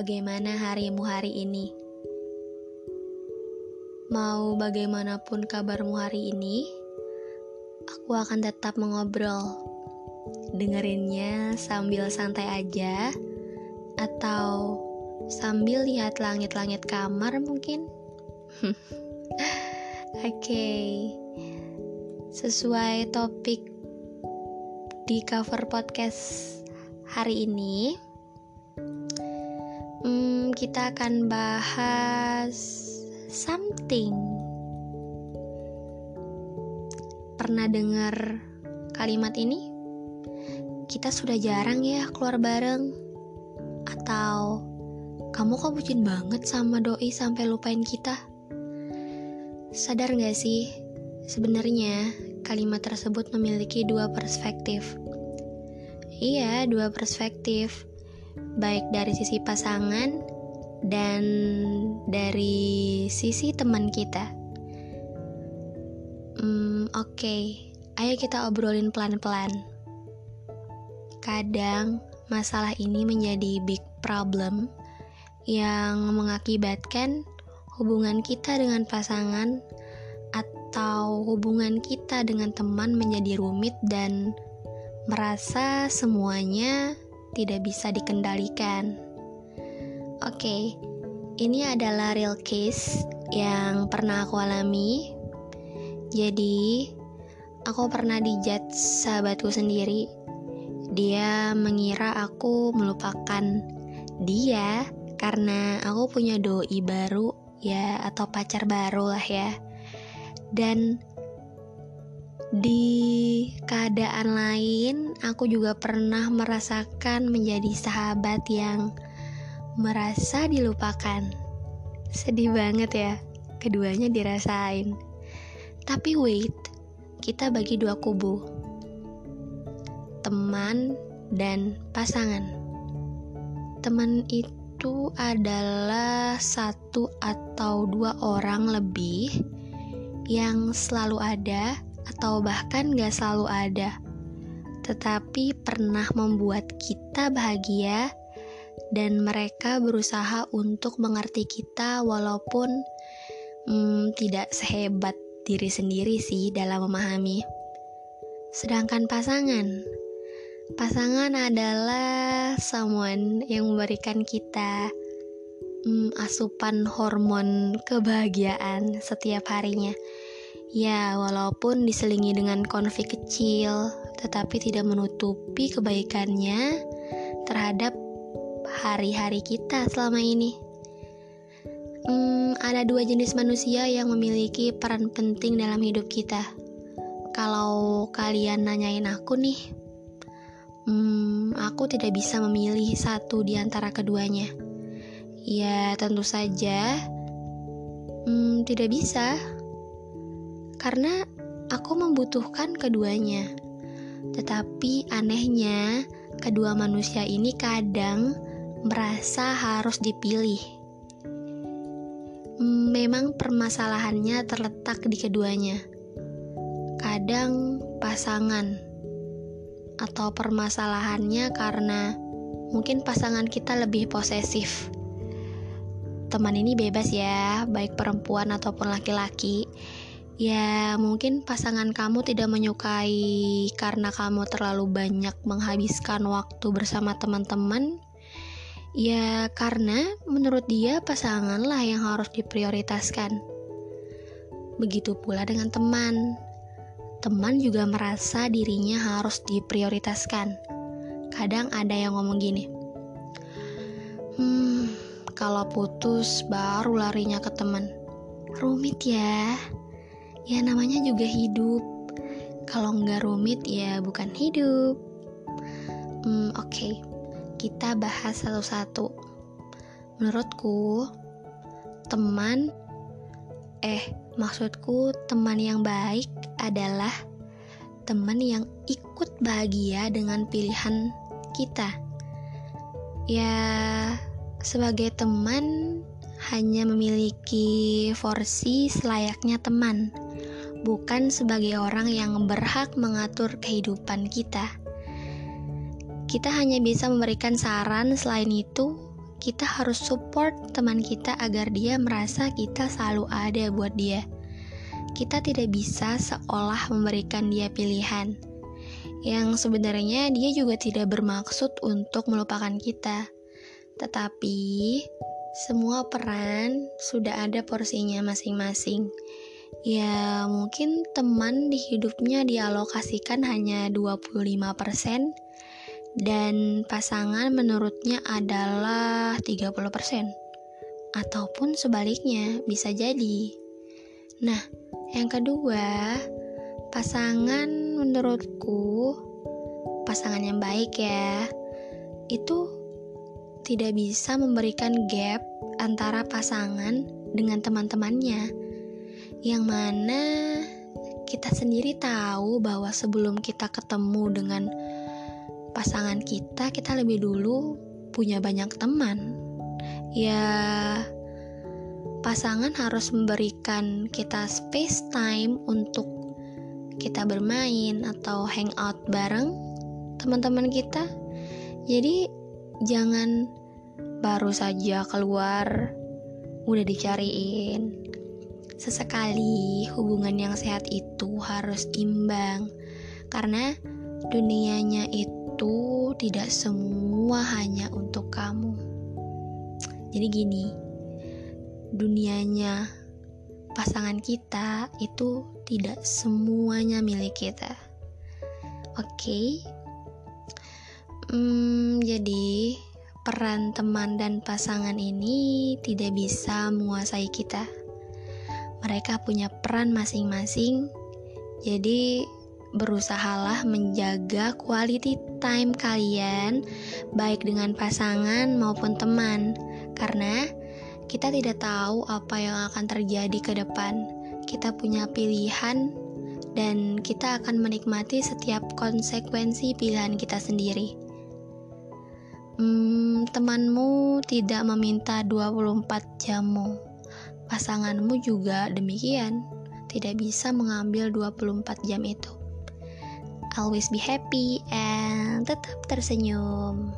bagaimana harimu hari ini? Mau bagaimanapun kabarmu hari ini, aku akan tetap mengobrol. Dengerinnya sambil santai aja, atau sambil lihat langit-langit kamar mungkin. Oke, okay. sesuai topik di cover podcast hari ini, kita akan bahas something. Pernah dengar kalimat ini? Kita sudah jarang ya keluar bareng. Atau kamu kok bucin banget sama doi sampai lupain kita? Sadar gak sih? Sebenarnya kalimat tersebut memiliki dua perspektif. Iya, dua perspektif. Baik dari sisi pasangan dan dari sisi teman kita. Hmm, oke. Okay. Ayo kita obrolin pelan-pelan. Kadang masalah ini menjadi big problem yang mengakibatkan hubungan kita dengan pasangan atau hubungan kita dengan teman menjadi rumit dan merasa semuanya tidak bisa dikendalikan. Oke, ini adalah real case yang pernah aku alami. Jadi, aku pernah dijat sahabatku sendiri. Dia mengira aku melupakan dia karena aku punya doi baru ya atau pacar baru lah ya. Dan di keadaan lain, aku juga pernah merasakan menjadi sahabat yang merasa dilupakan. Sedih banget ya, keduanya dirasain. Tapi wait, kita bagi dua kubu. Teman dan pasangan. Teman itu adalah satu atau dua orang lebih yang selalu ada atau bahkan gak selalu ada, tetapi pernah membuat kita bahagia dan mereka berusaha untuk mengerti kita walaupun hmm, tidak sehebat diri sendiri sih dalam memahami. Sedangkan pasangan, pasangan adalah someone yang memberikan kita hmm, asupan hormon kebahagiaan setiap harinya. Ya, walaupun diselingi dengan konflik kecil, tetapi tidak menutupi kebaikannya terhadap hari-hari kita selama ini. Hmm, ada dua jenis manusia yang memiliki peran penting dalam hidup kita. Kalau kalian nanyain aku nih, hmm, aku tidak bisa memilih satu di antara keduanya. Ya, tentu saja, hmm, tidak bisa karena aku membutuhkan keduanya. Tetapi anehnya, kedua manusia ini kadang merasa harus dipilih. Memang permasalahannya terletak di keduanya. Kadang pasangan atau permasalahannya karena mungkin pasangan kita lebih posesif. Teman ini bebas ya, baik perempuan ataupun laki-laki Ya, mungkin pasangan kamu tidak menyukai karena kamu terlalu banyak menghabiskan waktu bersama teman-teman. Ya, karena menurut dia pasanganlah yang harus diprioritaskan. Begitu pula dengan teman. Teman juga merasa dirinya harus diprioritaskan. Kadang ada yang ngomong gini, "Hmm, kalau putus baru larinya ke teman." Rumit ya ya namanya juga hidup kalau nggak rumit ya bukan hidup hmm, oke okay. Kita bahas satu-satu menurutku teman eh maksudku teman yang baik adalah teman yang ikut bahagia dengan pilihan kita ya sebagai teman hanya memiliki porsi selayaknya teman bukan sebagai orang yang berhak mengatur kehidupan kita. Kita hanya bisa memberikan saran, selain itu, kita harus support teman kita agar dia merasa kita selalu ada buat dia. Kita tidak bisa seolah memberikan dia pilihan yang sebenarnya dia juga tidak bermaksud untuk melupakan kita. Tetapi semua peran sudah ada porsinya masing-masing. Ya, mungkin teman di hidupnya dialokasikan hanya 25% dan pasangan menurutnya adalah 30%. Ataupun sebaliknya, bisa jadi. Nah, yang kedua, pasangan menurutku pasangan yang baik ya. Itu tidak bisa memberikan gap antara pasangan dengan teman-temannya yang mana kita sendiri tahu bahwa sebelum kita ketemu dengan pasangan kita, kita lebih dulu punya banyak teman. Ya, pasangan harus memberikan kita space time untuk kita bermain atau hangout bareng teman-teman kita. Jadi, jangan baru saja keluar udah dicariin Sesekali hubungan yang sehat itu harus imbang, karena dunianya itu tidak semua hanya untuk kamu. Jadi, gini, dunianya pasangan kita itu tidak semuanya milik kita. Oke, okay? hmm, jadi peran teman dan pasangan ini tidak bisa menguasai kita mereka punya peran masing-masing. Jadi berusahalah menjaga quality time kalian baik dengan pasangan maupun teman karena kita tidak tahu apa yang akan terjadi ke depan. Kita punya pilihan dan kita akan menikmati setiap konsekuensi pilihan kita sendiri. Hmm, temanmu tidak meminta 24 jammu pasanganmu juga demikian, tidak bisa mengambil 24 jam itu. Always be happy and tetap tersenyum.